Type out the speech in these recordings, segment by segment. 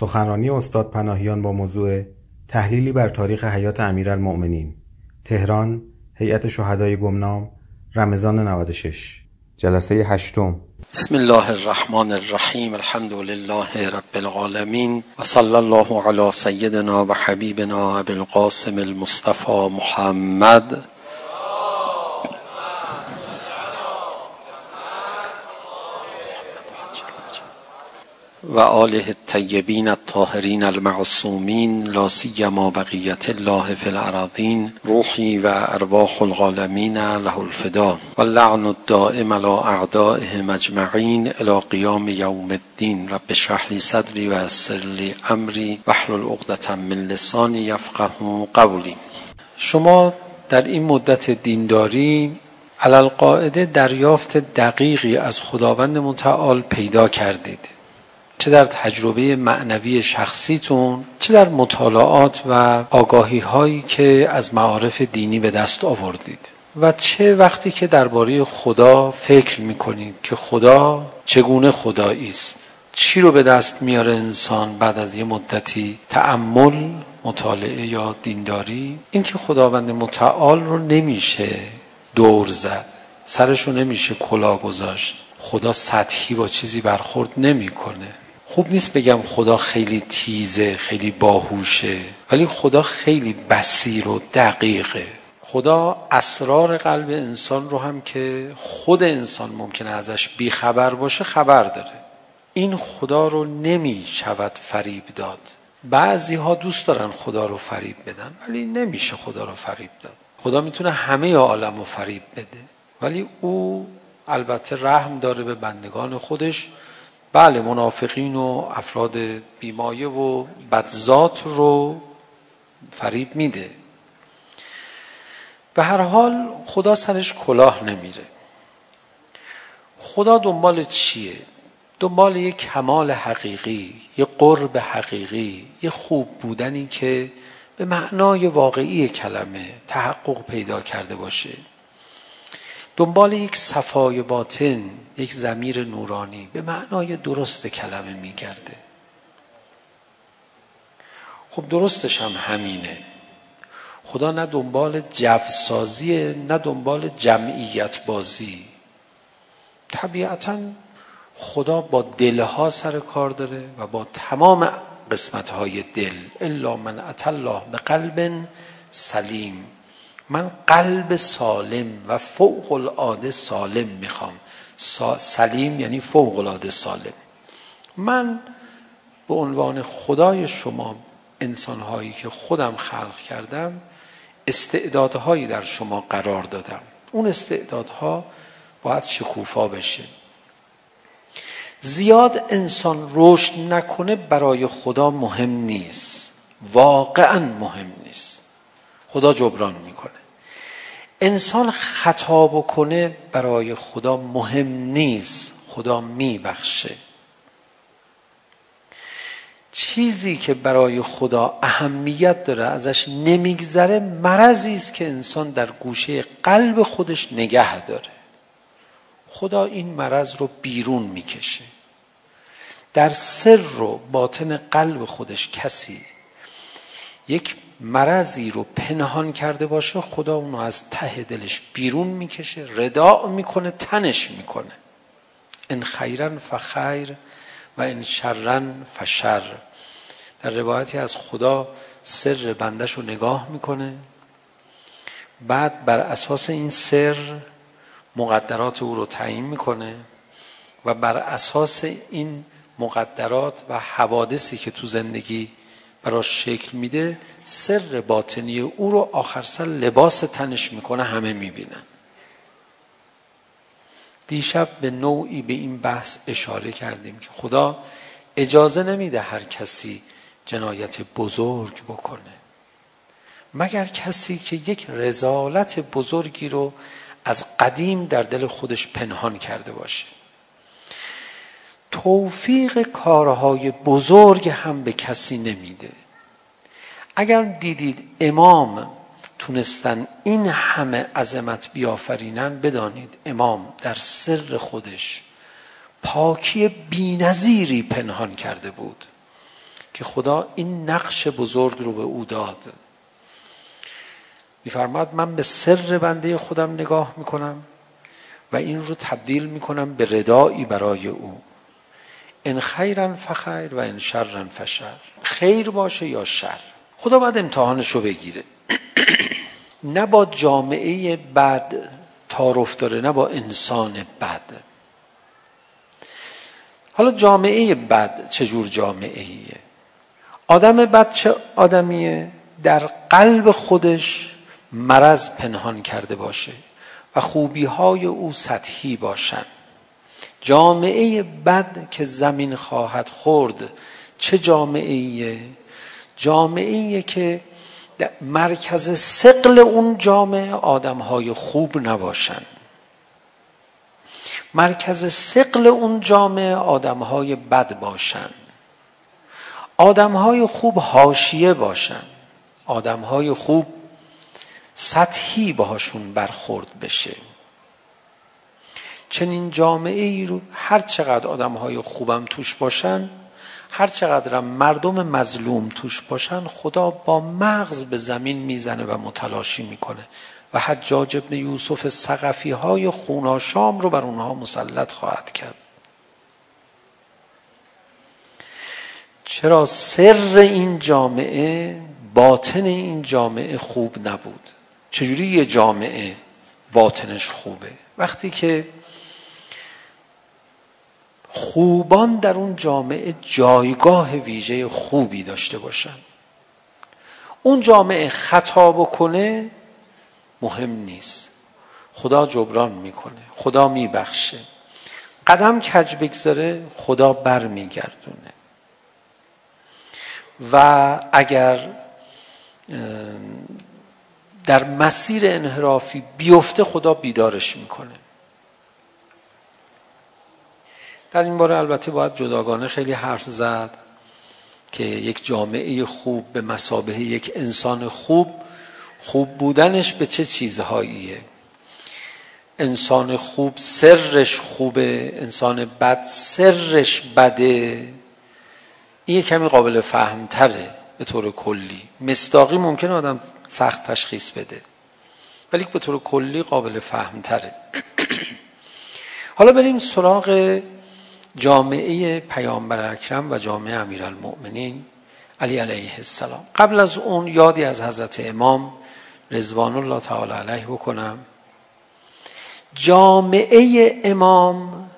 سخنرانی استاد پناهیان با موضوع تحلیلی بر تاریخ حیات امیرالمؤمنین. تهران هیئت شهدای گمنام رمضان 96 جلسه هشتم. بسم الله الرحمن الرحیم الحمد لله رب العالمین و صلی الله علی سیدنا و حبیبنا ابو القاسم المصطفى محمد. وآله الطيبين الطاهرين المعصومين لا سيما بقية الله في الأراضين روحي وأرواح الغالمين له الفداء واللعن الدائم على أعدائهم أجمعين إلى قيام يوم الدين رب اشرح لي صدري ويسر لي أمري واحلل عقدة من لساني يفقه قولي شما در این مدت دینداری علالقاعده دریافت دقیقی از خداوند متعال پیدا کردید چه در تجربه معنوی شخصیتون چه در مطالعات و آگاهی هایی که از معارف دینی به دست آوردید؟ و چه وقتی که درباره خدا فکر میکنید که خدا چگونه خدایی است؟ چی رو به دست میاره انسان بعد از یه مدتی تأمل مطالعه یا دینداری؟ این که خداوند متعال رو نمیشه دور زد سرش رو نمیشه کلا گذاشت. خدا سطحی با چیزی برخورد نمیکنه. خوب نیست بگم خدا خیلی تیزه خیلی باهوشه ولی خدا خیلی بصیر و دقیقه. خدا اسرار قلب انسان رو هم که خود انسان ممکنه ازش بیخبر باشه خبر داره. این خدا رو نمی شود فریب داد. بعضی ها دوست دارن خدا رو فریب بدن ولی نمیشه خدا رو فریب داد. خدا میتونه همه عالم رو فریب بده. ولی او البته رحم داره به بندگان خودش. بله منافقین و افراد بیمایه و بدذات رو فریب میده. به هر حال خدا سرش کلاه نمیره. خدا دنبال چیه؟ دنبال یک کمال حقیقی یه قرب حقیقی یه خوب بودنی که به معنای واقعی کلمه تحقق پیدا کرده باشه. دنبال یک صفای باطن یک زمیر نورانی به معنای درست کلمه میگرده. خب درستش هم همینه. خدا نه دنبال جفسازیه نه دنبال جمعیت بازی طبیعتا خدا با دلها سر کار داره و با تمام قسمت های دل الا من اتى الله بقلب سلیم. من قلب سالم و فوق العاده سالم میخوام سلیم یعنی فوق العاده سالم من به عنوان خدای شما انسان هایی که خودم خلق کردم استعدادهایی در شما قرار دادم اون استعدادها باید شکوفا بشه زیاد انسان رشد نکنه برای خدا مهم نیست واقعا مهم نیست خدا جبران میکنه انسان خطا بکنه برای خدا مهم نیست خدا میبخشه چیزی که برای خدا اهمیت داره ازش نمیگذره مرضی است که انسان در گوشه قلب خودش نگه داره خدا این مرض رو بیرون میکشه در سر و باطن قلب خودش کسی یک مرضی رو پنهان کرده باشه خدا اونو از ته دلش بیرون میکشه رداع میکنه تنش میکنه. ان خیرا فخیر و ان شرن فشر. در روایتی از خدا سر بندش رو نگاه میکنه. بعد بر اساس این سر مقدرات او رو تعیین میکنه و بر اساس این مقدرات و حوادثی که تو زندگی براش شکل میده سر باطنی او رو آخر سر لباس تنش میکنه همه میبینن. دیشب به نوعی به این بحث اشاره کردیم که خدا اجازه نمیده هر کسی جنایت بزرگ بکنه. مگر کسی که یک رزالت بزرگی رو از قدیم در دل خودش پنهان کرده باشه. توفیق کارهای بزرگ هم به کسی نمیده. اگر دیدید امام تونستن این همه عظمت بیافرینن بدانید امام در سر خودش پاکی بی‌نظیری پنهان کرده بود که خدا این نقش بزرگ رو به او داد. میفرماد من به سر بنده خودم نگاه میکنم و این رو تبدیل میکنم به ردایی برای او. ان خیرا فخیر و ان شرا فشر. خیر باشه یا شر. خدا باید امتحانش رو بگیره. نه با جامعه بد تعارف داره نه با انسان بد. حالا جامعه بد چه جور جامعه ایه آدم بد چه آدمیه؟ در قلب خودش مرض پنهان کرده باشه و خوبی های او سطحی باشند جامعه بد که زمین خواهد خورد. چه جامعه ایه جامعه ایه که مرکز سقل اون جامعه آدم های خوب نباشن. مرکز سقل اون جامعه آدم های بد باشن. آدم های خوب حاشیه باشن. آدم های خوب سطحی باهاشون برخورد بشه. چنین جامعه ای رو هر چقدر آدم های خوبم توش باشن هر چقدر مردم مظلوم توش باشن خدا با مغز به زمین میزنه و متلاشی میکنه. و حجاج ابن یوسف سقفی های خوناشام رو بر اونها مسلط خواهد کرد. چرا سر این جامعه باطن این جامعه خوب نبود؟ چجوری یه جامعه باطنش خوبه؟ وقتی که خوبان در اون جامعه جایگاه ویژه خوبی داشته باشن اون جامعه خطا بکنه مهم نیست خدا جبران میکنه خدا میبخشه قدم کج بگذاره خدا بر میگردونه و اگر در مسیر انحرافی بیفته خدا بیدارش میکنه در این باره البته باید جداگانه خیلی حرف زد که یک جامعه خوب به مسابه یک انسان خوب خوب بودنش به چه چیزهاییه؟ انسان خوب سرش خوبه انسان بد سرش بده. این کمی قابل فهم تره به طور کلی. مصداقی ممکن آدم سخت تشخیص بده ولی به طور کلی قابل فهم تره حالا بریم سراغ جامعه پیامبر اکرم و جامعه امیرالمؤمنین علی علیه السلام. قبل از اون یادی از حضرت امام رضوان الله تعالی علیه بکنم. جامعه امام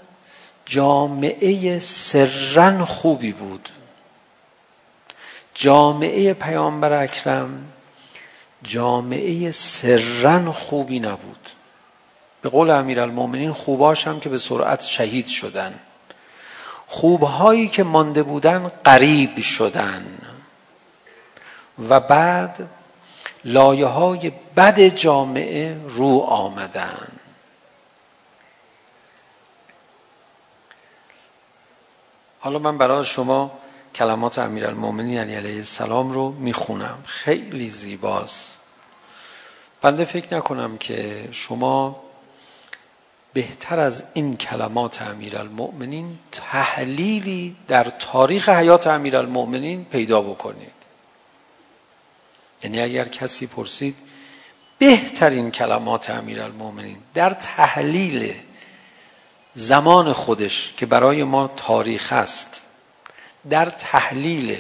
جامعه سرن خوبی بود. جامعه پیامبر اکرم جامعه سرن خوبی نبود. به قول امیرالمومنین خوباش هم که به سرعت شهید شدند خوبهایی که مانده بودن قریب شدن. و بعد لایه های بد جامعه رو آمدن. حالا من برای شما کلمات امیرالمومنین علی علیه السلام رو میخونم. خیلی زیباست. بنده فکر نکنم که شما بهتر از این کلمات امیرالمؤمنین تحلیلی در تاریخ حیات امیرالمؤمنین پیدا بکنید. یعنی اگر کسی پرسید بهترین کلمات امیرالمؤمنین در تحلیل زمان خودش که برای ما تاریخ است در تحلیل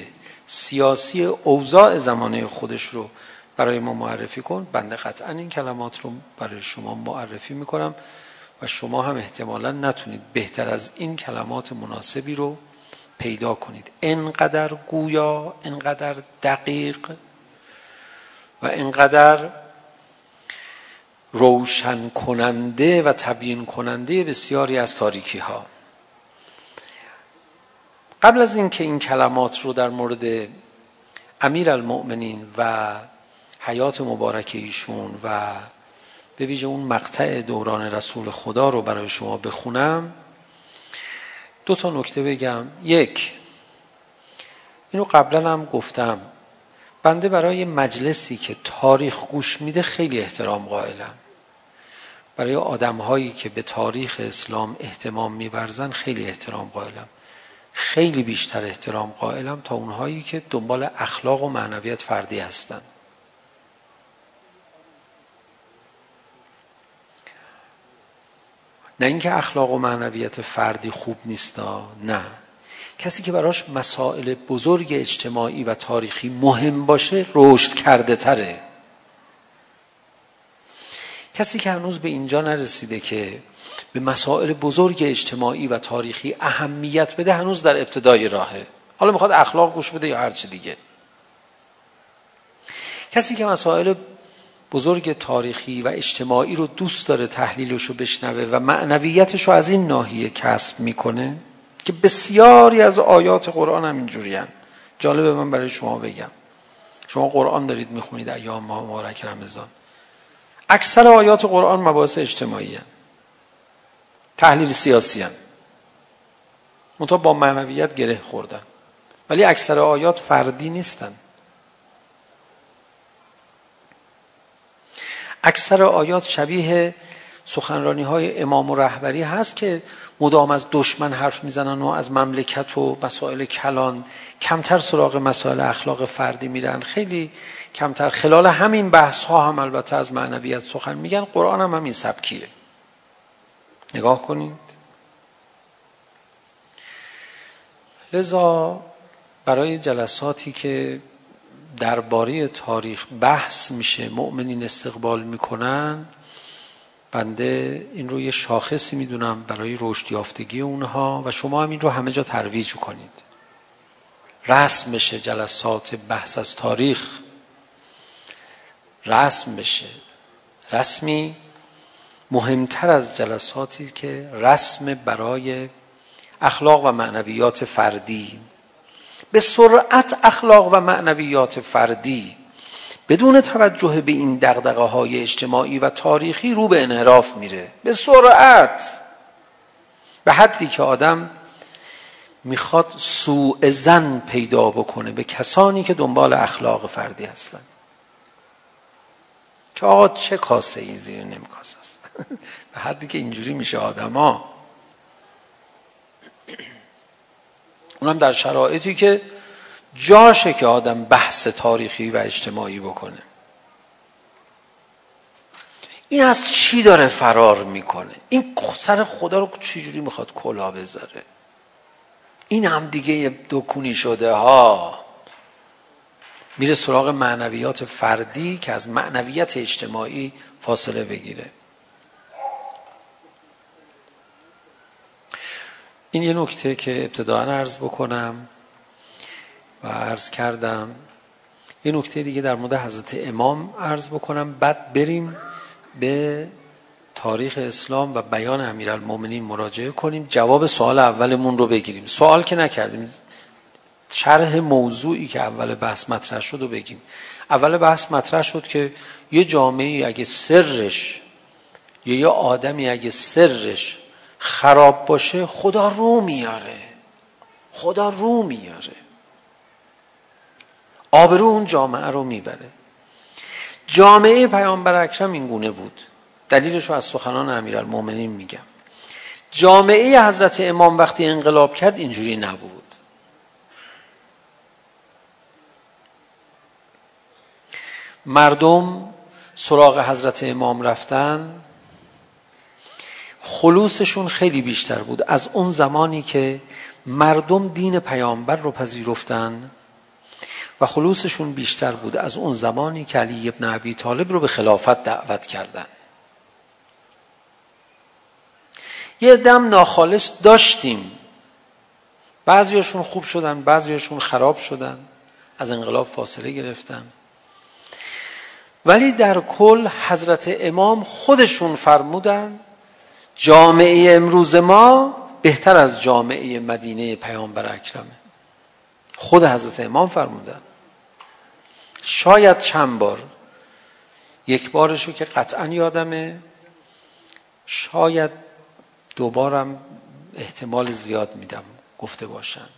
سیاسی اوضاع زمانه خودش رو برای ما معرفی کن. بنده قطعا این کلمات رو برای شما معرفی میکنم. و شما هم احتمالا نتونید بهتر از این کلمات مناسبی رو پیدا کنید. انقدر گویا انقدر دقیق و انقدر روشن کننده و تبیین کننده بسیاری از تاریکی ها قبل از اینکه این کلمات رو در مورد امیر المؤمنین و حیات مبارک ایشون و به ویژه اون مقطع دوران رسول خدا رو برای شما بخونم دو تا نکته بگم یک اینو قبلا هم گفتم بنده برای مجلسی که تاریخ گوش میده خیلی احترام قائلم برای آدم هایی که به تاریخ اسلام احتمام میبرزن خیلی احترام قائلم خیلی بیشتر احترام قائلم تا اونهایی که دنبال اخلاق و معنویت فردی هستند نه اینکه اخلاق و معنویت فردی خوب نیستا نه. کسی که براش مسائل بزرگ اجتماعی و تاریخی مهم باشه رشد کرده تره. کسی که هنوز به اینجا نرسیده که به مسائل بزرگ اجتماعی و تاریخی اهمیت بده هنوز در ابتدای راهه. حالا میخواد اخلاق گوش بده یا هر چی دیگه. کسی که مسائل بزرگ تاریخی و اجتماعی رو دوست داره تحلیلش رو بشنوه و معنویتش رو از این ناحیه کسب میکنه که بسیاری از آیات قرآن هم اینجوری هن. جالبه من برای شما بگم شما قرآن دارید میخونید ایام مبارک رمضان اکثر آیات قرآن مباحث اجتماعی هن. تحلیل سیاسی هن. منطقه با معنویت گره خوردن ولی اکثر آیات فردی نیستن اکثر آیات شبیه سخنرانی های امام و رهبری هست که مدام از دشمن حرف میزنن و از مملکت و مسائل کلان کمتر سراغ مسائل اخلاق فردی میرن. خیلی کمتر. خلال همین بحث ها هم البته از معنویت سخن میگن. قرآن هم همین سبکیه. نگاه کنید. لذا برای جلساتی که درباره تاریخ بحث میشه. مؤمنین استقبال میکنن. بنده این رو یه شاخصی میدونم برای رشد یافتگی اونها و شما هم این رو همه جا ترویج کنید. رسم بشه جلسات بحث از تاریخ. رسم بشه. رسمی مهمتر از جلساتی که رسم برای اخلاق و معنویات فردی. به سرعت اخلاق و معنویات فردی. بدون توجه به این دغدغه های اجتماعی و تاریخی رو به انحراف میره. به سرعت. به حدی که آدم میخواد سوء زن پیدا بکنه به کسانی که دنبال اخلاق فردی هستن. که آقا چه کاسه ای زیر نمی کاسه است؟ به حدی که اینجوری میشه آدم ها اونم در شرایطی که جاشه که آدم بحث تاریخی و اجتماعی بکنه. این از چی داره فرار میکنه؟ این سر خدا رو چجوری میخواد کلا بذاره؟ این هم دیگه دکونی شده ها. میره سراغ معنویات فردی که از معنویت اجتماعی فاصله بگیره. این یه نکته که ابتداعا عرض بکنم و عرض کردم یه نکته دیگه در مورد حضرت امام عرض بکنم. بعد بریم به تاریخ اسلام و بیان امیرالمومنین مراجعه کنیم. جواب سوال اولمون رو بگیریم. سوال که نکردیم شرح موضوعی که اول بحث مطرح شد رو بگیم. اول بحث مطرح شد که یه جامعه اگه سرش یا یه آدمی اگه سرش خراب باشه خدا رو میاره. خدا رو میاره. آبرو اون جامعه رو میبره. جامعه پیامبر اکرم این گونه بود. دلیلش رو از سخنان امیرالمومنین میگم. جامعه حضرت امام وقتی انقلاب کرد اینجوری نبود. مردم سراغ حضرت امام رفتن. خلوصشون خیلی بیشتر بود. از اون زمانی که مردم دین پیامبر رو پذیرفتن و خلوصشون بیشتر بود از اون زمانی که علی ابن ابی طالب رو به خلافت دعوت کردن. یه دم ناخالص داشتیم. بعضیاشون خوب شدن بعضیاشون خراب شدن از انقلاب فاصله گرفتن. ولی در کل حضرت امام خودشون فرمودند جامعه امروز ما بهتر از جامعه مدینه پیامبر اکرمه. خود حضرت امام فرمودن. شاید چند بار. یک بارشو که قطعا یادمه. شاید دوبارم احتمال زیاد میدم. گفته باشن.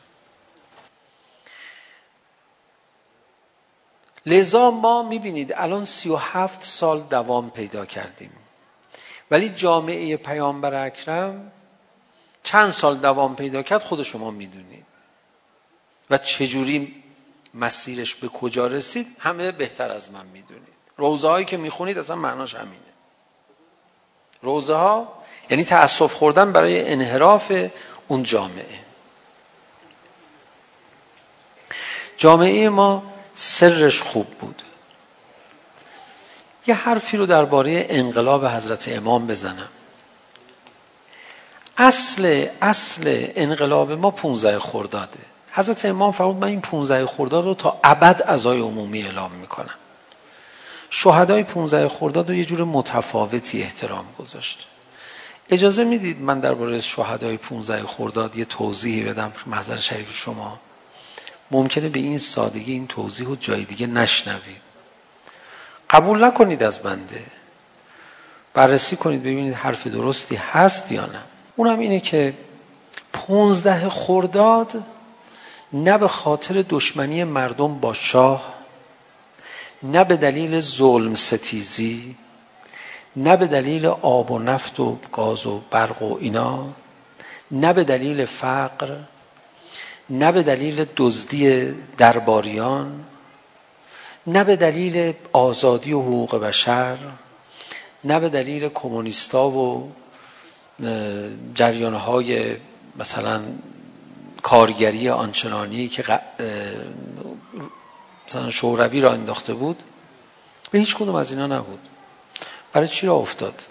لذا ما میبینید الان 37 سال دوام پیدا کردیم. ولی جامعه پیامبر اکرم چند سال دوام پیدا کرد خود شما میدونید. و چجوری مسیرش به کجا رسید؟ همه بهتر از من میدونید. روزه هایی که میخونید اصلا معناش همینه. روزه ها یعنی تأسف خوردن برای انحراف اون جامعه. جامعه ما سرش خوب بود. یه حرفی رو درباره انقلاب حضرت امام بزنم. اصل اصل انقلاب ما 15 خرداده. حضرت امام فرمود من این 15 خرداد رو تا ابد عزای عمومی اعلام میکنم. شهدای 15 خرداد رو یه جور متفاوتی احترام گذاشت. اجازه میدید من درباره شهدای 15 خرداد یه توضیحی بدم محضر شریف شما. ممکنه به این سادگی این توضیح رو جای دیگه نشنوید. قبول نکنید از بنده. بررسی کنید ببینید حرف درستی هست یا نه. اونم اینه که 15 خرداد نه به خاطر دشمنی مردم با شاه نه به دلیل ظلم ستیزی نه به دلیل آب و نفت و گاز و برق و اینا نه به دلیل فقر نه به دلیل دزدی درباریان نه به دلیل آزادی و حقوق بشر نه به دلیل کمونیستا و جریانهای مثلا کارگری آنچنانی که مثلا شوروی را انداخته بود به هیچ کدوم از اینا نبود. برای چی را افتاد؟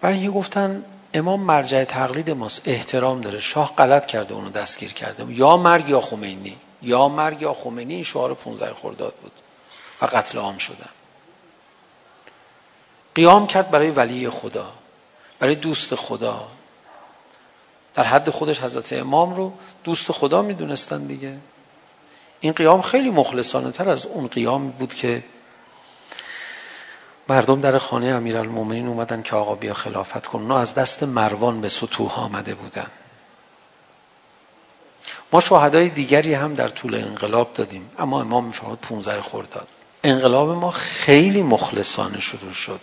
برای اینکه گفتن امام مرجع تقلید ماست احترام داره شاه غلط کرده اونو دستگیر کرده. یا مرگ یا خمینی. یا مرگ یا خمینی این شعار 15 خرداد بود. و قتل عام شدن قیام کرد برای ولی خدا برای دوست خدا. در حد خودش حضرت امام رو دوست خدا میدونستن دیگه. این قیام خیلی مخلصانه تر از اون قیام بود که مردم در خانه امیرالمومنین اومدن که آقا بیا خلافت کن. اونا از دست مروان به سطوح آمده بودن. ما شهدای دیگری هم در طول انقلاب دادیم. اما امام میفرماد 15 خرداد انقلاب ما خیلی مخلصانه شروع شد.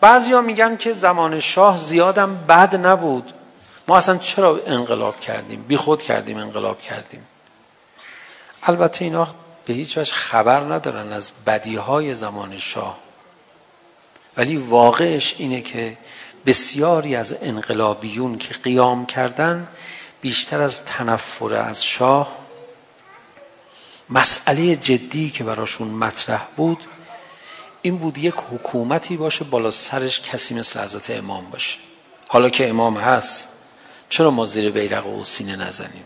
بعضیا میگن که زمان شاه زیادم بد نبود. ما اصلا چرا انقلاب کردیم؟ بی خود کردیم انقلاب کردیم. البته اینا به هیچ وجه خبر ندارن از بدیهای زمان شاه. ولی واقعش اینه که بسیاری از انقلابیون که قیام کردن بیشتر از تنفر از شاه. مسئله جدی که براشون مطرح بود این بود یک حکومتی باشه بالا سرش کسی مثل حضرت امام باشه. حالا که امام هست چرا ما زیر بیرق و سینه نزنیم؟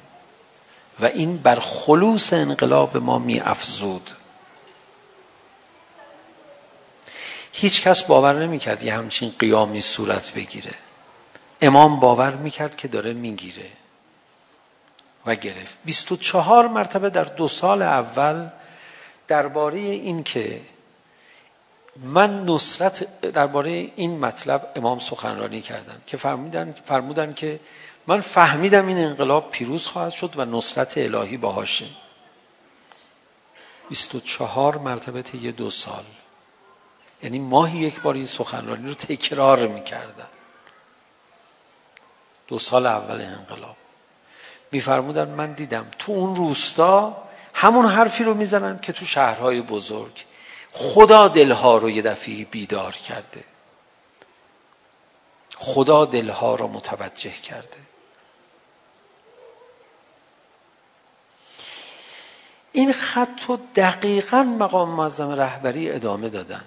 و این بر خلوص انقلاب ما می افزود هیچ کس باور نمی‌کرد یه همچین قیامی صورت بگیره. امام باور می‌کرد که داره میگیره و گرفت. 24 مرتبه در دو سال اول درباره این که من نصرت درباره این مطلب امام سخنرانی کردن که فرمودن فرمودن که من فهمیدم این انقلاب پیروز خواهد شد و نصرت الهی باهاشه 24 مرتبه طی دو سال. یعنی ماهی یک بار این سخنرانی رو تکرار میکردن دو سال اول انقلاب. میفرمودن من دیدم تو اون روستا همون حرفی رو میزنن که تو شهرهای بزرگ خدا دلها رو یه دفعه بیدار کرده. خدا دلها رو متوجه کرده. این خط رو دقیقا مقام معظم رهبری ادامه دادن.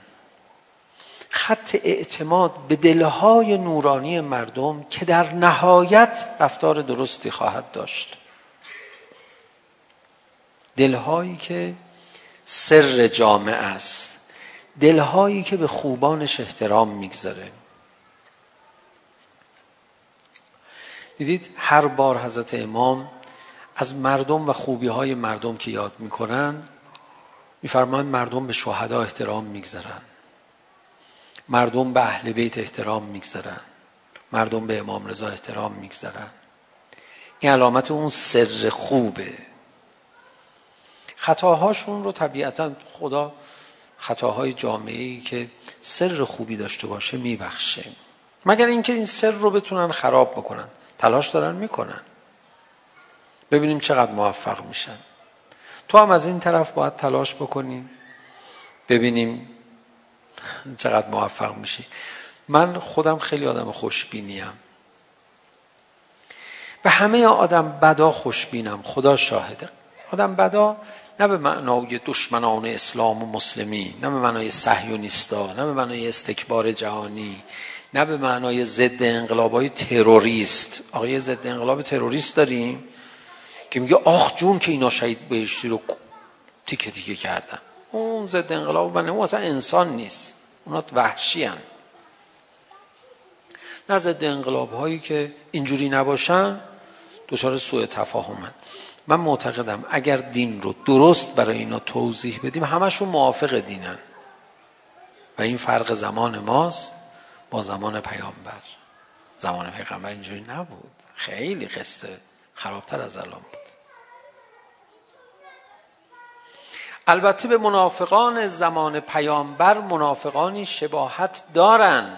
خط اعتماد به دلهای نورانی مردم که در نهایت رفتار درستی خواهد داشت. دلهایی که سر جامعه است. دلهایی که به خوبانش احترام میگذاره. دیدید هر بار حضرت امام از مردم و خوبی های مردم که یاد میکنن میفرمان مردم به شهدا احترام میگذارن. مردم به اهل بیت احترام میگذارن مردم به امام رضا احترام میگذارن این علامت اون سر خوبه خطاهاشون رو طبیعتا خدا خطاهای جامعه ای که سر خوبی داشته باشه میبخشه مگر اینکه این سر رو بتونن خراب بکنن تلاش دارن میکنن ببینیم چقدر موفق میشن تو هم از این طرف باید تلاش بکنیم ببینیم چقدر موفق میشی. من خودم خیلی آدم خوشبینیم. به همه آدم بدا خوشبینم خدا شاهده. آدم بدا نه به معنای دشمنان اسلام و مسلمین نه به معنای صهیونیستا نه به معنای استکبار جهانی نه به معنای ضد انقلابای تروریست. آقای ضد انقلاب تروریست داریم که میگه آخ جون که اینا شهید بهشتی رو تیکه تیکه کردن. اون ضد انقلاب بنده هو اصلا انسان نیست اونا وحشی هن. نه ضد انقلاب هایی که اینجوری نباشن دچار سوء تفاهم من معتقدم اگر دین رو درست برای اینا توضیح بدیم همشون موافق دینن و این فرق زمان ماست با زمان پیامبر زمان پیغمبر اینجوری نبود خیلی قصه خرابتر از الان بود البته به منافقان زمان پیامبر منافقانی شباهت دارن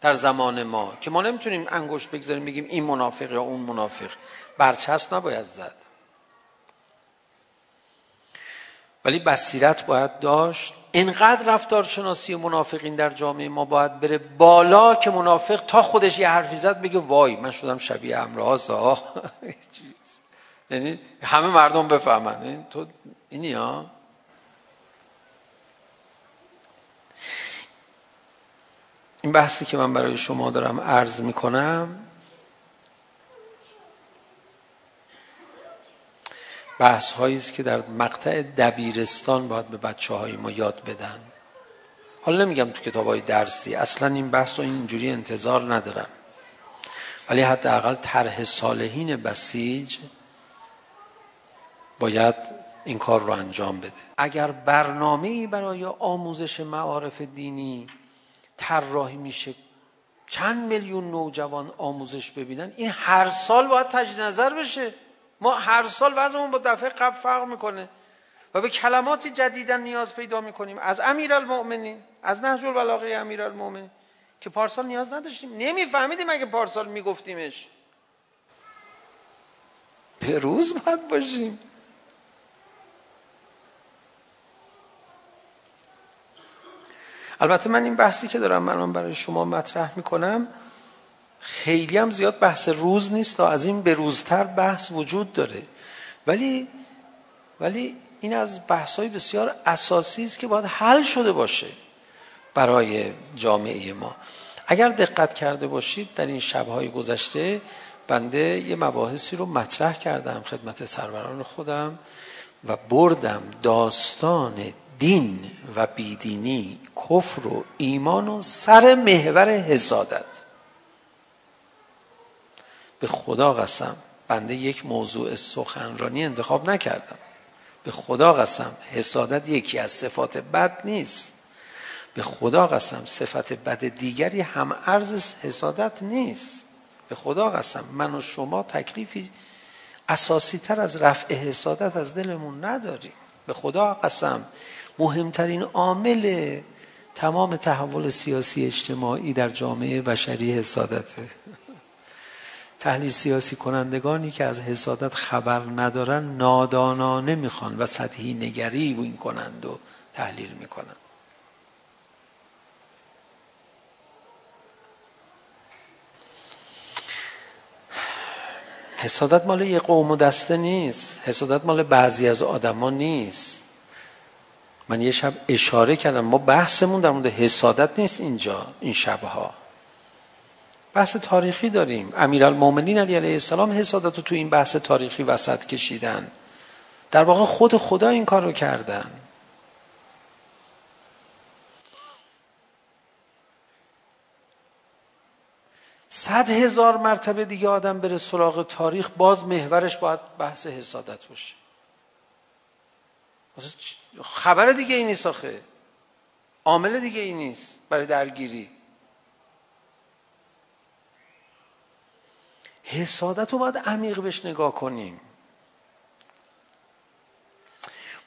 در زمان ما که ما نمیتونیم انگشت بگذاریم بگیم این منافق یا اون منافق. برچسب نباید زد. ولی بصیرت باید داشت. اینقدر رفتار شناسی منافقین در جامعه ما باید بره بالا که منافق تا خودش یه حرفی زد بگه وای من شدم شبیه امراض ها یعنی همه مردم بفهمن. تو Inni ja. این بحثی که من برای شما دارم عرض میکنم بحث هایی است که در مقطع دبیرستان باید به بچه های ما یاد بدن حالا نمیگم تو کتاب های درسی اصلا این بحث رو اینجوری انتظار ندارم ولی حداقل طرح صالحین بسیج باید این کار رو انجام بده. اگر برنامه‌ای برای آموزش معارف دینی طراحی میشه چند میلیون نوجوان آموزش ببینن این هر سال باید تجدید نظر بشه. ما هر سال وضعمون با دفعه قبل فرق میکنه و به کلمات جدیدن نیاز پیدا میکنیم. از امیرالمؤمنین از نهج البلاغه امیرالمؤمنین که پارسال نیاز نداشتیم. نمیفهمیدیم اگه پارسال میگفتیمش. به روز باید باشیم. البته من این بحثی که دارم من برای شما مطرح میکنم خیلی هم زیاد بحث روز نیست تا از این به روزتر بحث وجود داره ولی ولی این از بحث های بسیار اساسی است که باید حل شده باشه برای جامعه ما اگر دقت کرده باشید در این شبهای گذشته بنده یه مباحثی رو مطرح کردم خدمت سروران خودم و بردم داستان دین و بیدینی کفر و ایمان و سر محور حسادت به خدا قسم بنده یک موضوع سخنرانی انتخاب نکردم به خدا قسم حسادت یکی از صفات بد نیست به خدا قسم صفت بد دیگری هم ارز حسادت نیست به خدا قسم من و شما تکلیفی اساسی تر از رفع حسادت از دلمون نداریم به خدا قسم مهمترین عامل تمام تحول سیاسی اجتماعی در جامعه بشری حسادته تحلیل سیاسی کنندگانی که از حسادت خبر ندارن نادانانه میخوان و سطحی نگری این کنند و تحلیل میکنن. حسادت مال یه قوم و دسته نیست. حسادت مال بعضی از آدما نیست. من یه شب اشاره کردم ما بحثمون در مورد حسادت نیست اینجا این شبها بحث تاریخی داریم امیرالمومنین علی علیه السلام حسادت رو تو این بحث تاریخی وسط کشیدن در واقع خود خدا این کار رو کردن صد هزار مرتبه دیگه آدم بره سراغ تاریخ باز محورش باید بحث حسادت باشه خبر دیگه این نیست آخه. عامل دیگه این نیست برای درگیری. حسادت رو باید عمیق بهش نگاه کنیم.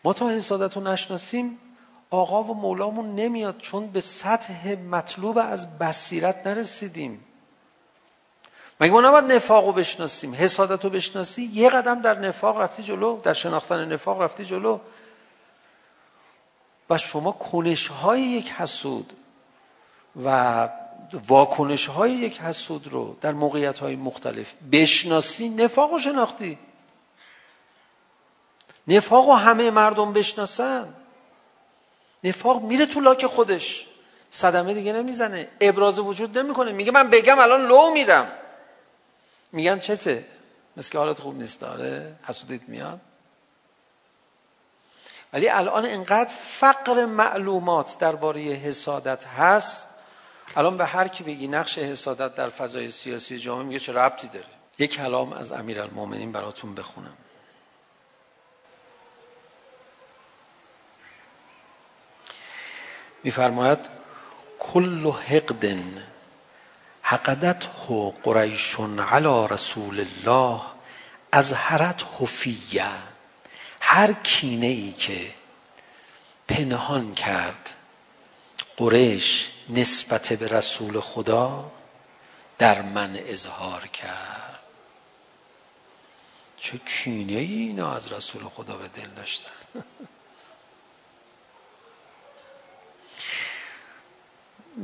ما تا حسادت رو نشناسیم آقا و مولامون نمیاد چون به سطح مطلوب از بصیرت نرسیدیم. مگه ما نباید نفاق رو بشناسیم؟ حسادت رو بشناسی یه قدم در نفاق رفتی جلو در شناختن نفاق رفتی جلو. و شما کنش های یک حسود و واکنش های یک حسود رو در موقعیت های مختلف بشناسی نفاق رو شناختی نفاق رو همه مردم بشناسن نفاق میره تو لاک خودش صدمه دیگه نمیزنه ابراز وجود نمیکنه میگه من بگم الان لو میرم میگن چته مثل که حالت خوب نیست داره حسودیت میاد ولی الان اینقدر فقر معلومات درباره حسادت هست. الان به هر کی بگی نقش حسادت در فضای سیاسی جامعه میگه چه ربطی داره؟ یک کلام از امیرالمومنین براتون بخونم. میفرماید کل حقد حقدته قریش علی رسول الله از حرت حفیه هر کینه ای که پنهان کرد قریش نسبت به رسول خدا در من اظهار کرد. چه کینه ای اینا از رسول خدا به دل داشتن؟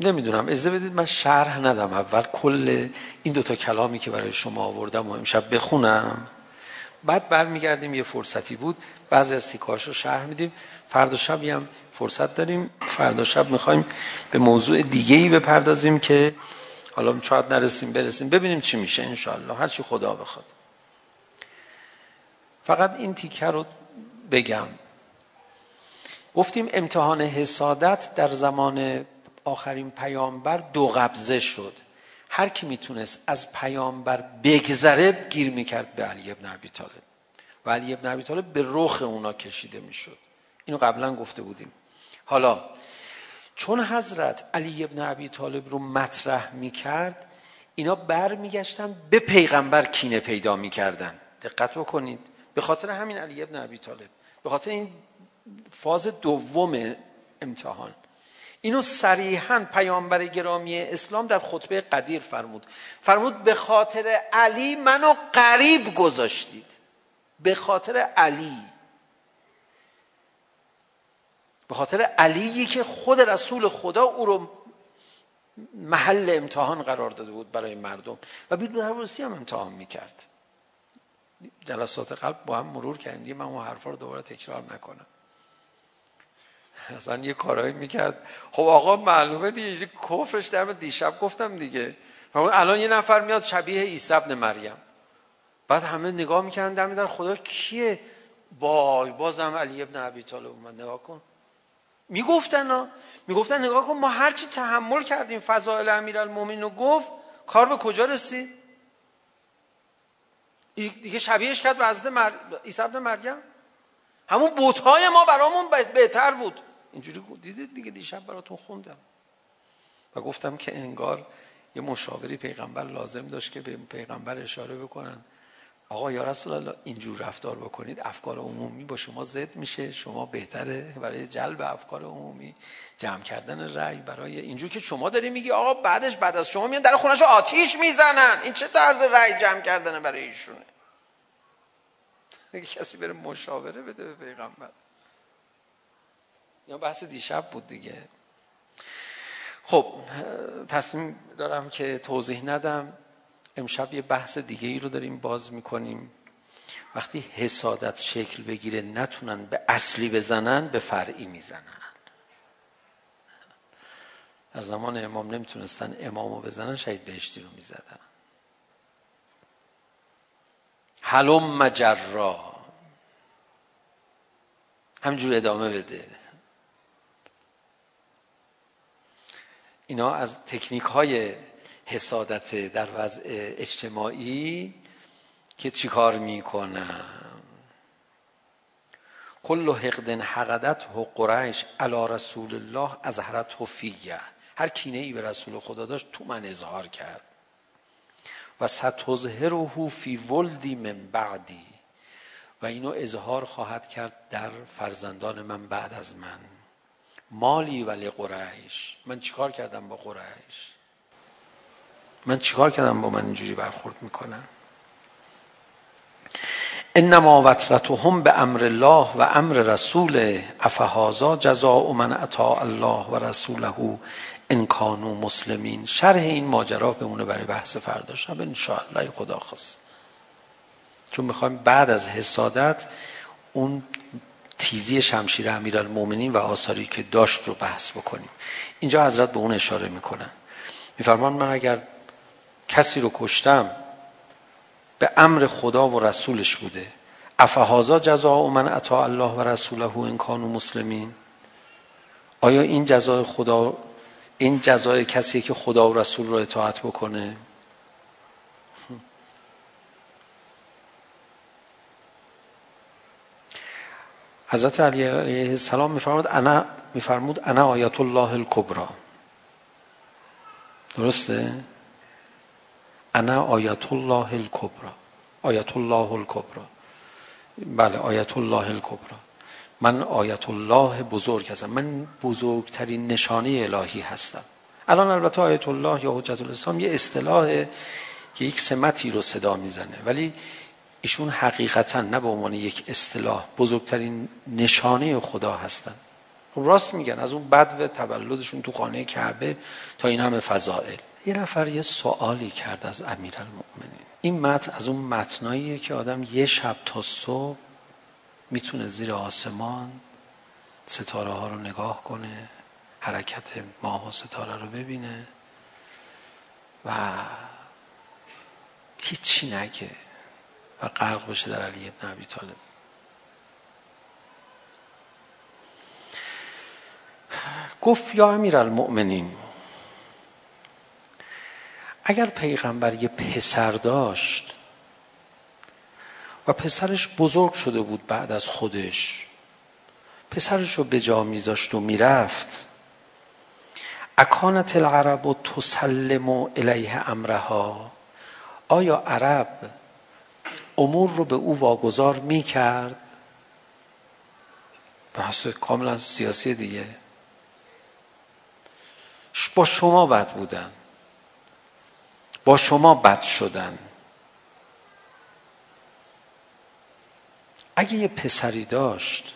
نمیدونم اجازه بدید من شرح ندم. اول کل این دو تا کلامی که برای شما آوردم و امشب بخونم. بعد برمیگردیم یه فرصتی بود. بعضی از تیکاش رو شرح میدیم. فردا شب هم فرصت داریم. فردا شب میخوایم به موضوع دیگه ای بپردازیم که حالا شاید نرسیم برسیم. ببینیم چی میشه انشاءالله. هر چی خدا بخواد. فقط این تیکه رو بگم. گفتیم امتحان حسادت در زمان آخرین پیامبر دو قبضه شد. هر کی میتونست از پیامبر بگذره گیر میکرد به علی ابن ابی طالب و علی ابن ابی طالب به رخ اونا کشیده میشد اینو قبلا گفته بودیم حالا چون حضرت علی ابن ابی طالب رو مطرح میکرد اینا برمیگشتن به پیغمبر کینه پیدا میکردن دقت بکنید به خاطر همین علی ابن ابی طالب به خاطر این فاز دوم امتحان اینو صریحا پیامبر گرامی اسلام در خطبه قدیر فرمود. فرمود به خاطر علی منو قریب گذاشتید. به خاطر علی. به خاطر علی که خود رسول خدا او رو محل امتحان قرار داده بود برای مردم. و بیت بهروسی هم امتحان میکرد. جلسات قلب با هم مرور کردیم من اون حرفا رو دوباره تکرار نکنم. اصلا یه کارهایی میکرد. خب آقا معلومه دیگه یه کفرش در دیشب گفتم دیگه. الان یه نفر میاد شبیه عیسی ابن مریم. بعد همه نگاه میکنن در میدن خدا کیه؟ وای بازم علی ابن ابی طالب اومد نگاه کن. میگفتن ها میگفتن نگاه کن ما هر چی تحمل کردیم فضائل امیرالمومنین رو گفت کار به کجا رسید دیگه شبیهش کرد به حضرت مر... عیسی ابن مریم. همون بوتهای ما برامون بهتر بود. اینجوری دیدید دیگه دیشب براتون خوندم و گفتم که انگار یه مشاوری پیغمبر لازم داشت که به پیغمبر اشاره بکنن آقا یا رسول الله اینجور رفتار بکنید افکار عمومی با شما زد میشه شما بهتره برای جلب افکار عمومی جمع کردن رأی برای اینجور که شما داری میگی آقا بعدش بعد از شما میان در خونش آتیش میزنن این چه طرز رأی جمع کردن برای ایشونه کسی بره مشاوره بده به پیغمبر یا بحث دیشب بود دیگه خب تصمیم دارم که توضیح ندم امشب یه بحث دیگه ای رو داریم باز میکنیم وقتی حسادت شکل بگیره نتونن به اصلی بزنن به فرعی میزنن در زمان امام نمیتونستن امامو بزنن شهید بهشتی رو میزدن حلم مجرا همجور ادامه بده اینا از تکنیک های حسادت در وضع اجتماعی که چی چیکار میکنم کل حقد حقدت و قریش علی رسول الله از حرت و فیه هر کینه ای به رسول خدا داشت تو من اظهار کرد و ستظهره فی ولدی من بعدی و اینو اظهار خواهد کرد در فرزندان من بعد از من مالی ولی قریش. من چیکار کردم با قریش؟ من چیکار کردم با من اینجوری برخورد میکنن؟ انما وترتهم به امر الله و امر رسول افهازا جزاء من اطاع الله و رسوله ان كانوا مسلمین. شرح این ماجرا بمونه برای بحث فردا شب ان شاء الله خدا خواست چون میخوایم بعد از حسادت اون تیزی شمشیر امیرالمومنین و آثاری که داشت رو بحث بکنیم. اینجا حضرت به اون اشاره میکنن. میفرمان من اگر کسی رو کشتم به امر خدا و رسولش بوده. افهازا جزاء من اطاع الله و رسوله ان کانوا مسلمین. آیا این جزای خدا این جزای کسی که خدا و رسول رو اطاعت بکنه؟ حضرت علی علیه السلام میفرمود انا میفرمود انا آیت الله الکبرا درسته انا آیت الله الکبرا آیت الله الکبرا بله آیت الله الکبرا من آیت الله بزرگ هستم من بزرگترین نشانه الهی هستم الان البته آیت الله یا حجت الاسلام یه اصطلاح که یک سمتی رو صدا میزنه ولی ایشون حقیقتا نه به عنوان یک اصطلاح بزرگترین نشانه خدا هستن. خب راست میگن از اون بدو تولدشون تو خانه کعبه تا این همه فضائل. یه نفر یه سوالی کرد از امیرالمومنین این متن از اون متناییه که آدم یه شب تا صبح میتونه زیر آسمان ستاره ها رو نگاه کنه حرکت ماه و ستاره رو ببینه و هیچی نگه. و غرق بشه در علی ابن عبی طالب گفت یا امیر المؤمنین اگر پیغمبر یه پسر داشت و پسرش بزرگ شده بود بعد از خودش پسرش رو به جا میذاشت و میرفت اکانت العرب و تسلم و الیه امرها آیا عرب امور رو به او واگذار می کرد بحث کاملا سیاسی دیگه با شما بد بودن با شما بد شدن اگه یه پسری داشت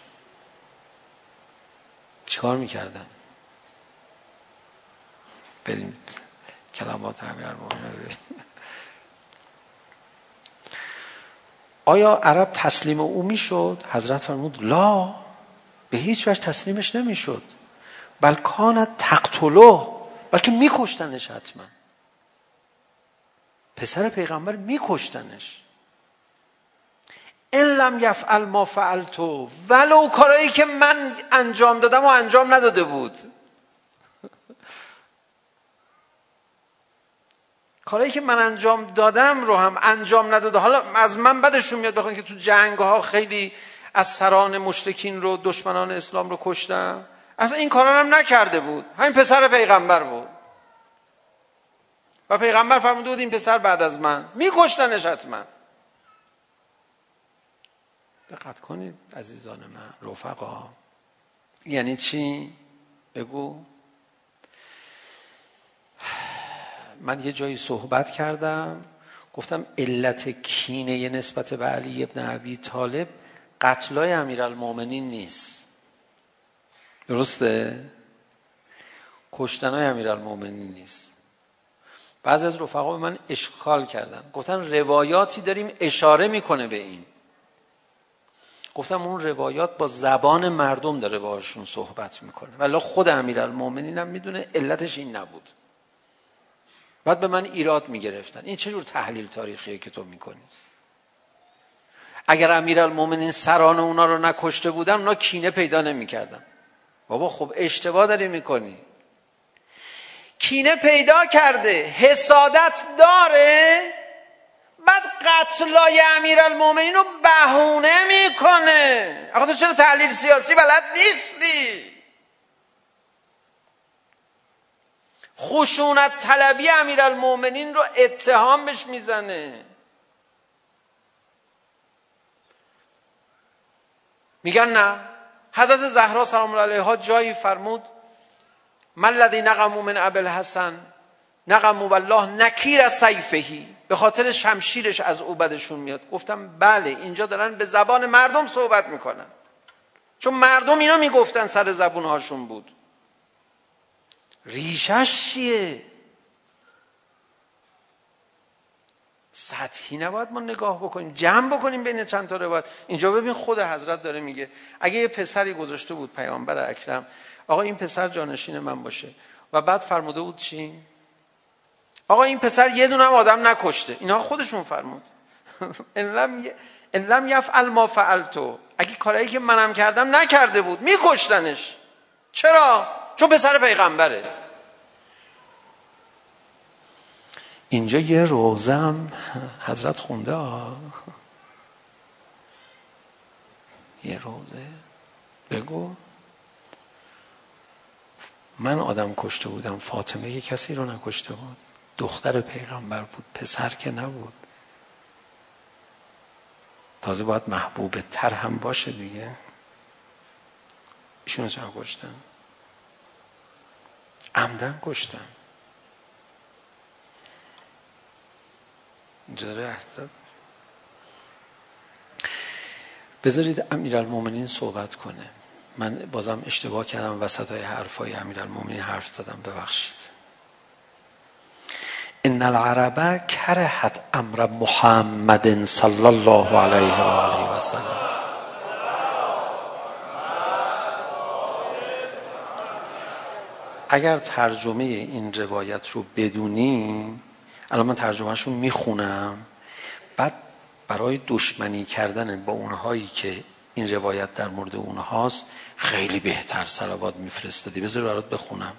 چیکار میکردن بریم کلمات همین رو ببینیم آیا عرب تسلیم او میشد؟ حضرت فرمود لا. به هیچ وجه تسلیمش نمیشد. بل کان تقتلو. بلکه میکشتنش حتما. پسر پیغمبر میکشتنش. ان لم یفعل ما فعلتو. ولو کارایی که من انجام دادم و انجام نداده بود. کاری که من انجام دادم رو هم انجام نداده. حالا از من بدشون میاد بخوان که تو جنگ ها خیلی از سران مشتکین رو دشمنان اسلام رو کشتم اصلا این کارا هم نکرده بود. همین پسر پیغمبر بود. و پیغمبر فرموده بود این پسر بعد از من. میکشتنش حتما. دقت کنید عزیزان من رفقا. یعنی چی؟ بگو. من یه جایی صحبت کردم گفتم علت کینه نسبت به علی ابن عبی طالب قتلای امیرالمومنین نیست. درسته؟ کشتنای امیرالمومنین نیست. بعضی از رفقا به من اشکال کردن. گفتن روایاتی داریم اشاره میکنه به این. گفتم اون روایات با زبان مردم داره باشون صحبت میکنه. ولی خود امیرالمومنین هم میدونه علتش این نبود. بعد به من ایراد میگرفتن این چه جور تحلیل تاریخیه که تو میکنی اگر امیرالمومنین سران اونا رو نکشته بودن اونا کینه پیدا نمیکردن بابا خب اشتباه داری میکنی کینه پیدا کرده حسادت داره بعد قتلای امیرالمومنین رو بهونه میکنه آقا تو چرا تحلیل سیاسی بلد نیستی خشونت طلبی امیرالمومنین رو اتهام بهش میزنه. میگن نه. حضرت زهرا سلام الله علیها جایی فرمود من الذی نقمو من ابل حسن نقمو والله نکیر سیفهی. به خاطر شمشیرش از او بدشون میاد. گفتم بله اینجا دارن به زبان مردم صحبت میکنن. چون مردم اینا میگفتن سر زبون هاشون بود. ریشش چیه سطحی نباید ما نگاه بکنیم جمع بکنیم بین چند تا روایت اینجا ببین خود حضرت داره میگه اگه یه پسری گذاشته بود پیامبر اکرم آقا این پسر جانشین من باشه و بعد فرموده بود چی آقا این پسر یه دونه هم آدم نکشته اینا خودشون فرمود ان لم یفعل ما فعلتو اگه کارایی که منم کردم نکرده بود میکشتنش چرا چون پسر پیغمبره اینجا یه روزم حضرت خونده ها یه روزه بگو من آدم کشته بودم فاطمه که کسی رو نکشته بود دختر پیغمبر بود پسر که نبود تازه باید محبوب تر هم باشه دیگه ایشون چه کشتن عمدن کشتن جرأت زد بذارید امیرالمومنین صحبت کنه من بازم اشتباه کردم وسط های حرف های امیر المومنین حرف زدم ببخشید ان العرب کرهت امر محمد صلی الله علیه و آله و سلم اگر ترجمه این روایت رو بدونیم الان من ترجمهش رو میخونم. بعد برای دشمنی کردن با اونهایی که این روایت در مورد اونهاست خیلی بهتر سلوات میفرستادی. بذار برات بخونم.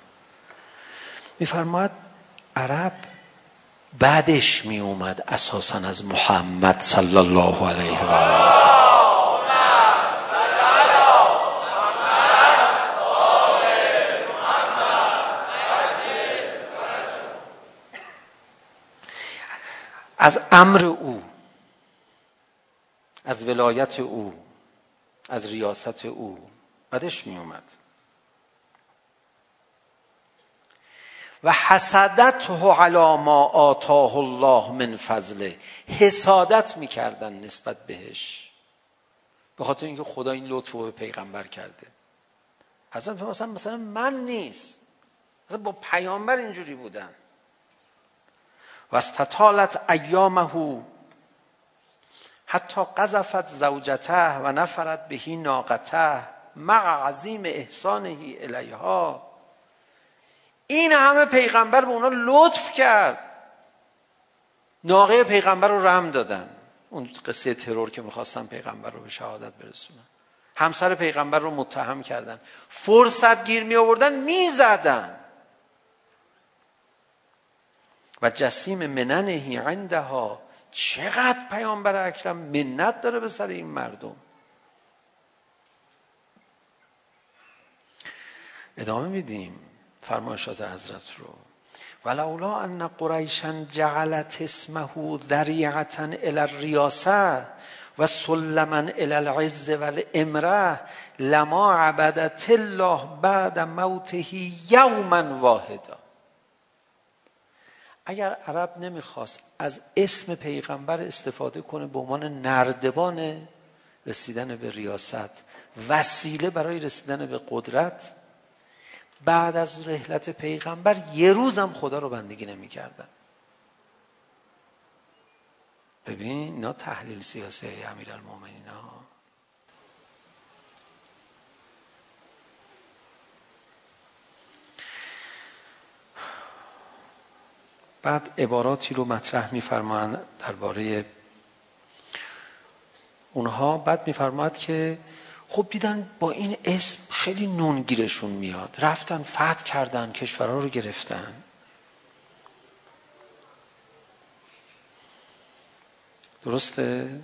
میفرماد عرب بعدش می اومد اساسا از محمد صلی الله علیه و آله از امر او از ولایت او از ریاست او بدش می اومد و حسدته علی ما آتاه الله من فضله حسادت میکردن نسبت بهش به خاطر اینکه خدا این لطف رو به پیغمبر کرده اصلا مثلا مثلا من نیست اصلا با پیامبر اینجوری بودن واستطالت ایامه حتی قذفت زوجته و نفرت بهی ناقته مع عظیم احسانه الیها. این همه پیغمبر به اونا لطف کرد. ناقه پیغمبر رو رم دادن. اون قصه ترور که میخواستن پیغمبر رو به شهادت برسونن. همسر پیغمبر رو متهم کردن. فرصت گیر می آوردن می زدن و جسیم مننهی عندها چقدر پیامبر اکرم منت داره به سر این مردم ادامه میدیم فرمایشات حضرت رو ولولا ان قریشا جعلت اسمه ذریعه الى الریاسه و سلما الى العز والامره لما عبدت الله بعد موته یوما واحدا اگر عرب نمیخواست از اسم پیغمبر استفاده کنه به عنوان نردبان رسیدن به ریاست وسیله برای رسیدن به قدرت بعد از رحلت پیغمبر یه روز هم خدا رو بندگی نمی کردن. ببین اینا تحلیل سیاسی امیر المومنین ها بعد عباراتی رو مطرح میفرمایند درباره اونها. بعد میفرماد که خب دیدن با این اسم خیلی نون گیرشون میاد. رفتن فتح کردن کشورها رو گرفتن. درسته؟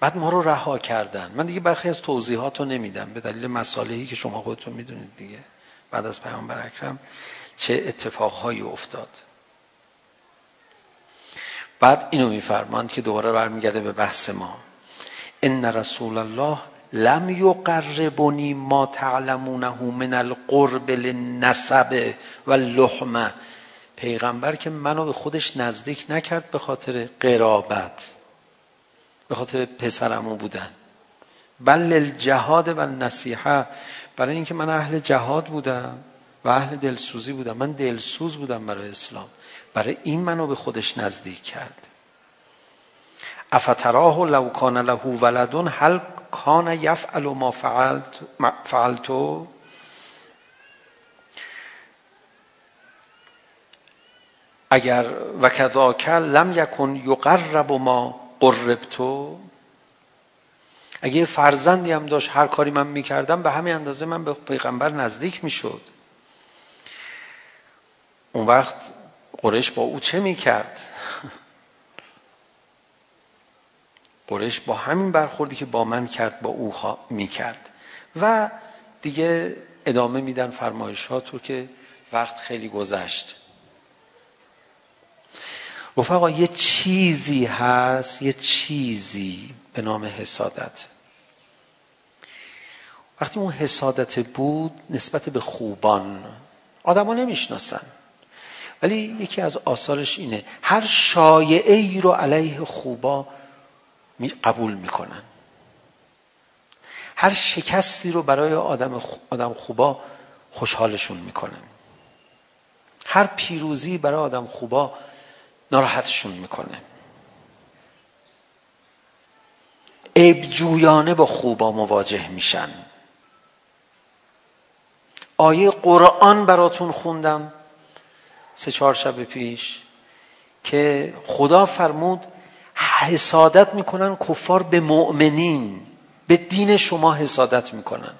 بعد ما رو رها کردن. من دیگه برخی از توضیحات رو نمیدم. به دلیل مصالحی که شما خودتون میدونید دیگه. بعد از پیامبر اکرم چه اتفاقهایی افتاد. بعد اینو میفرماند که دوباره برمیگرده به بحث ما ان رسول الله لم یقربنی ما تعلمونه من القرب للنسب و پیغمبر که منو به خودش نزدیک نکرد به خاطر قرابت به خاطر پسرمو بودن بل الجهاد و نصیحه برای اینکه من اهل جهاد بودم و اهل دلسوزی بودم من دلسوز بودم برای اسلام برای این منو به خودش نزدیک کرد. افتراه لو کان له ولدون هل کان یفعل ما فعلت فعلتو؟ اگر و لم یکن یقرب ما قربتو؟ اگه فرزندی هم داشت هر کاری من میکردم به همین اندازه من به پیغمبر نزدیک میشد. اون وقت قریش با او چه میکرد قریش با همین برخوردی که با من کرد با او میکرد و دیگه ادامه میدن فرمایشات رو که وقت خیلی گذشت رفقا یه چیزی هست یه چیزی به نام حسادت وقتی اون حسادت بود نسبت به خوبان آدم ها نمیشناسن ولی یکی از آثارش اینه هر شایعه ای رو علیه خوبا قبول میکنن. هر شکستی رو برای آدم آدم خوبا خوشحالشون میکنن. هر پیروزی برای آدم خوبا ناراحتشون میکنه. عیب جویانه با خوبا مواجه میشن. آیه قرآن براتون خوندم. سه چهار شب پیش که خدا فرمود حسادت میکنن کفار به مؤمنین به دین شما حسادت میکنن.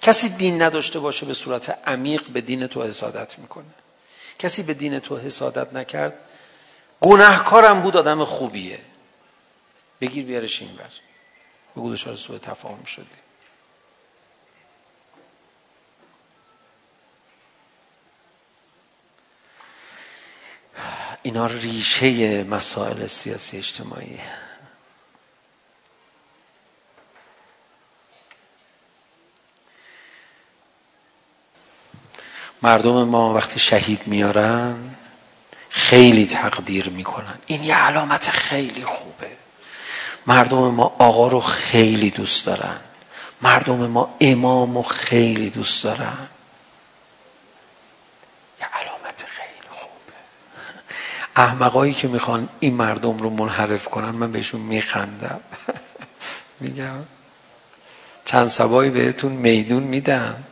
کسی دین نداشته باشه به صورت عمیق به دین تو حسادت میکنه. کسی به دین تو حسادت نکرد گناهکارم بود آدم خوبیه. بگیر بیارش این بر بگو دچار سوء تفاهم شدی. اینا ریشه مسائل سیاسی اجتماعی مردم ما وقتی شهید میارن خیلی تقدیر میکنن این یه علامت خیلی خوبه مردم ما آقا رو خیلی دوست دارن مردم ما امام رو خیلی دوست دارن احمقایی که میخوان این مردم رو منحرف کنن من بهشون میخندم. میگم چند سبایی بهتون میدون میدم.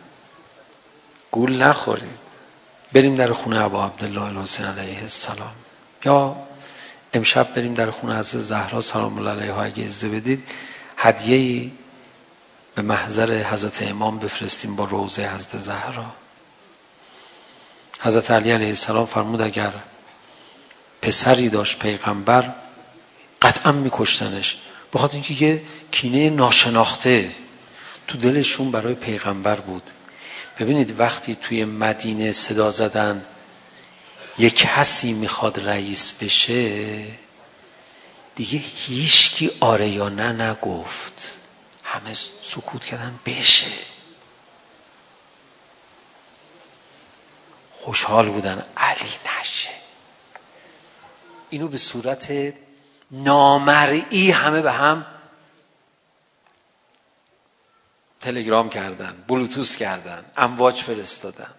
گول نخورید. بریم در خونه ابا عبدالله الحسین علیه السلام. یا امشب بریم در خونه حضرت زهرا سلام الله علیها اگه اجازه بدید هدیه‌ای به محضر حضرت امام بفرستیم با روزه حضرت زهرا. حضرت علی علیه السلام فرمود اگر پسری داشت پیغمبر قطعا میکشتنش. بخاطر اینکه یه کینه ناشناخته تو دلشون برای پیغمبر بود. ببینید وقتی توی مدینه صدا زدن یک کسی میخواد رئیس بشه دیگه هیچکی آره یا نه نگفت. همه سکوت کردن بشه. خوشحال بودن. علی نشه. اینو به صورت نامرئی همه به هم تلگرام کردن بلوتوس کردن امواج فرستادن.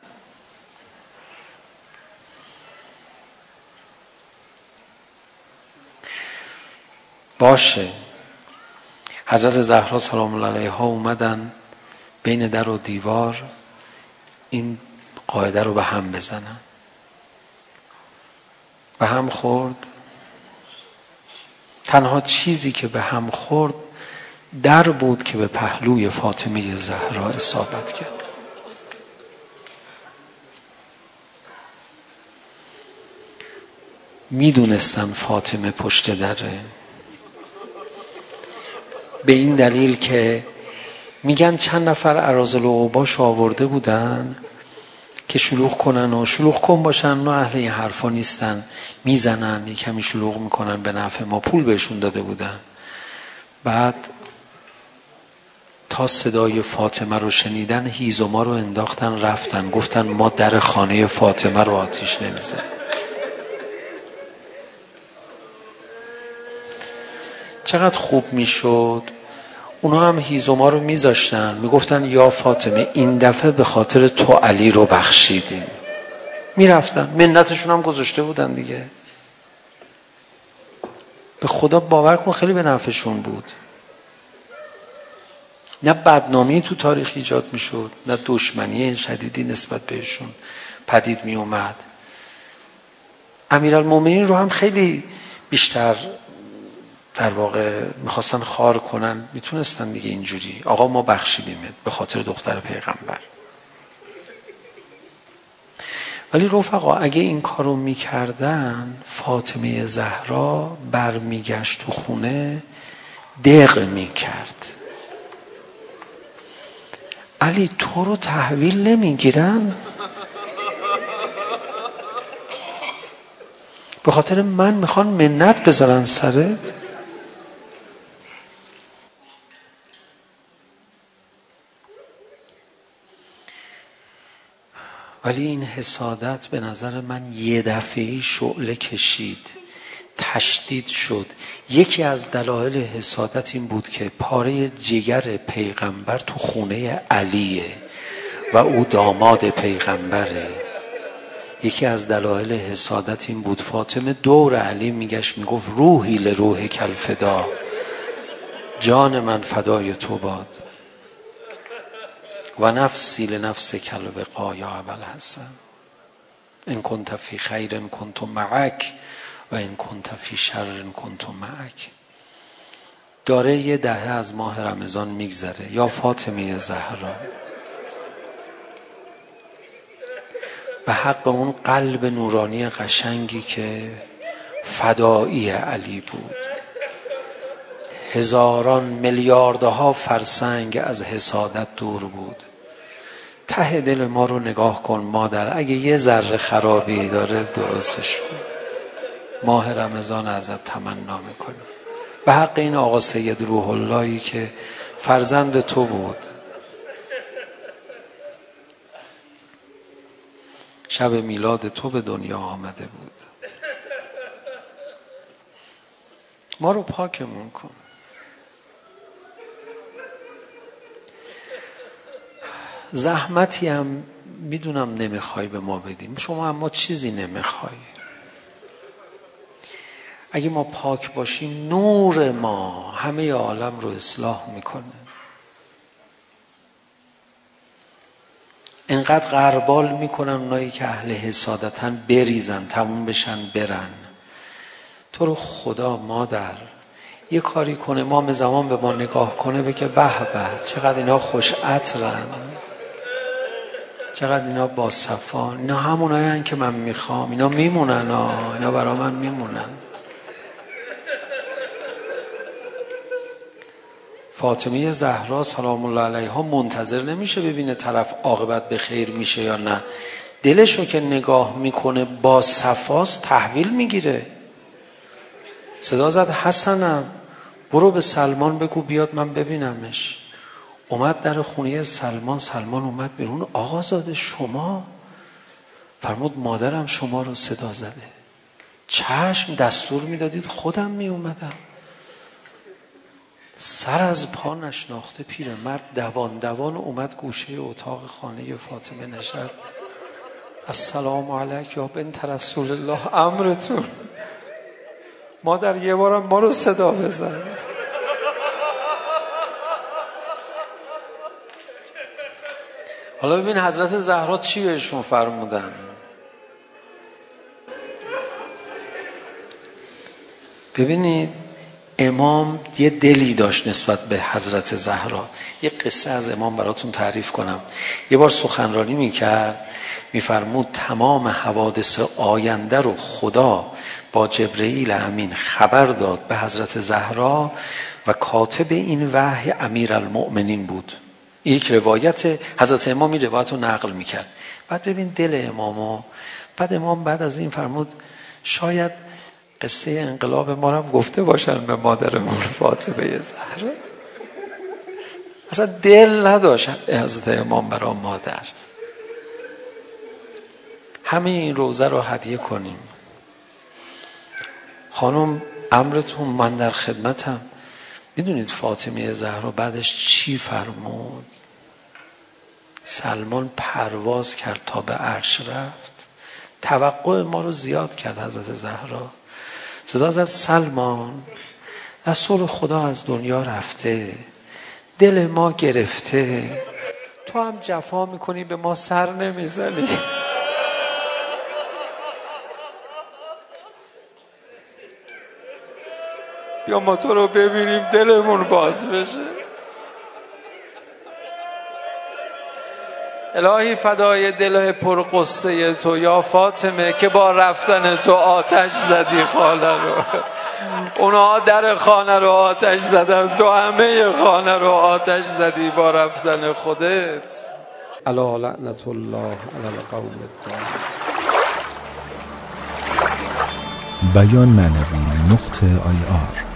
باشه. حضرت زهرا سلام الله علیها اومدن بین در و دیوار این قاعده رو به هم بزنن. به هم خورد. تنها چیزی که به هم خورد در بود که به پهلوی فاطمه زهرا اصابت کرد. میدونستم فاطمه پشت دره. به این دلیل که میگن چند نفر عراضل و عباش آورده بودن که شلوغ کنن و شلوغ کن باشن نه اهل این حرفا نیستن. میزنن یه کمی شلوغ میکنن به نفع ما پول بهشون داده بودن. بعد تا صدای فاطمه رو شنیدن هیزوما رو انداختن رفتن. گفتن ما در خانه فاطمه رو آتیش نمیزن چقدر خوب میشد؟ اونا هم هیزوما رو میذاشتن. میگفتن یا فاطمه این دفعه به خاطر تو علی رو بخشیدیم. میرفتن. منتشون هم گذاشته بودن دیگه. به خدا باور کن خیلی به نفعشون بود. نه بدنامی تو تاریخ ایجاد میشد نه دشمنی شدیدی نسبت بهشون پدید می اومد امیرالمومنین رو هم خیلی بیشتر در واقع میخواستن خار کنن. میتونستن دیگه اینجوری. آقا ما بخشیدیمت به خاطر دختر پیغمبر. ولی رفقا اگه این کارو میکردن فاطمه زهرا برمیگشت تو خونه دق میکرد. علی تو رو تحویل نمیگیرن؟ به خاطر من میخوان منت بذارن سرت؟ ولی این حسادت به نظر من یه دفعه شعله کشید. تشدید شد. یکی از دلایل حسادت این بود که پاره جگر پیغمبر تو خونه علیه و او داماد پیغمبره. یکی از دلایل حسادت این بود. فاطمه دور علی میگشت میگفت روحی لروح کلفدا. جان من فدای تو باد. و نفسی لنفس کل وقا یا اول حسن ان کنت فی خیر ان کنت معک و ان کنت فی شر ان کنت معک داره یه دهه از ماه رمضان میگذره یا فاطمه زهرا به حق اون قلب نورانی قشنگی که فدایی علی بود هزاران میلیاردها فرسنگ از حسادت دور بود ته دل ما رو نگاه کن مادر. اگه یه ذره خرابی داره درستش کن ماه رمضان ازت تمنا میکنم. به حق این آقا سید روح اللهی که فرزند تو بود. شب میلاد تو به دنیا آمده بود. ما رو پاکمون کن. زحمتی هم میدونم نمیخوای به ما بدیم. شما اما چیزی نمیخوای. اگه ما پاک باشیم نور ما همه عالم رو اصلاح میکنه. اینقدر غربال میکنن اونایی که اهل حسادتن بریزن تموم بشن برن. تو رو خدا مادر یه کاری کنه امام زمان به ما نگاه کنه بگه به به چقدر اینا خوش عطرن. چقدر اینا با صفا اینا همونایی که من میخوام اینا میمونن ها اینا برا من میمونن. فاطمه زهرا سلام الله علیها منتظر نمیشه ببینه طرف عاقبت به خیر میشه یا نه. دلش رو که نگاه میکنه با صفاست تحویل میگیره. صدا زد حسنم برو به سلمان بگو بیاد من ببینمش. اومد در خونه سلمان سلمان اومد بیرون. آقا زاده شما؟ فرمود مادرم شما رو صدا زده. چشم دستور میدادید خودم می اومدم سر از پا نشناخته پیرمرد دوان دوان اومد گوشه اتاق خانه فاطمه نشد السلام علیک یا بنت رسول الله امرتون. مادر یه بارم ما رو صدا بزن. حالا ببین حضرت زهرا چی بهشون فرمودن ببینید امام یه دلی داشت نسبت به حضرت زهرا یه قصه از امام براتون تعریف کنم یه بار سخنرانی میکرد میفرمود تمام حوادث آینده رو خدا با جبرئیل امین خبر داد به حضرت زهرا و کاتب این وحی امیر المؤمنین بود یک روایت حضرت امام این روایت رو نقل میکرد. بعد ببین دل امامو. بعد امام بعد از این فرمود شاید قصه انقلاب ما هم گفته باشن به مادر مادرمون فاطمه زهرا. اصلا دل نداشت حضرت امام برای مادر. همه این روزه رو هدیه کنیم. خانم امرتون من در خدمتم. میدونید فاطمه زهرا بعدش چی فرمود؟ سلمان پرواز کرد تا به عرش رفت. توقع ما رو زیاد کرد حضرت زهرا. صدا زد سلمان رسول خدا از دنیا رفته. دل ما گرفته. تو هم جفا میکنی به ما سر نمیزنی. بیا ما تو رو ببینیم دلمون باز بشه الهی فدای دل پر قصه تو یا فاطمه که با رفتن تو آتش زدی خانه رو اونا در خانه رو آتش زدن تو همه خانه رو آتش زدی با رفتن خودت الا لعنت الله علی القوم بیان معنوی نقطه آی آر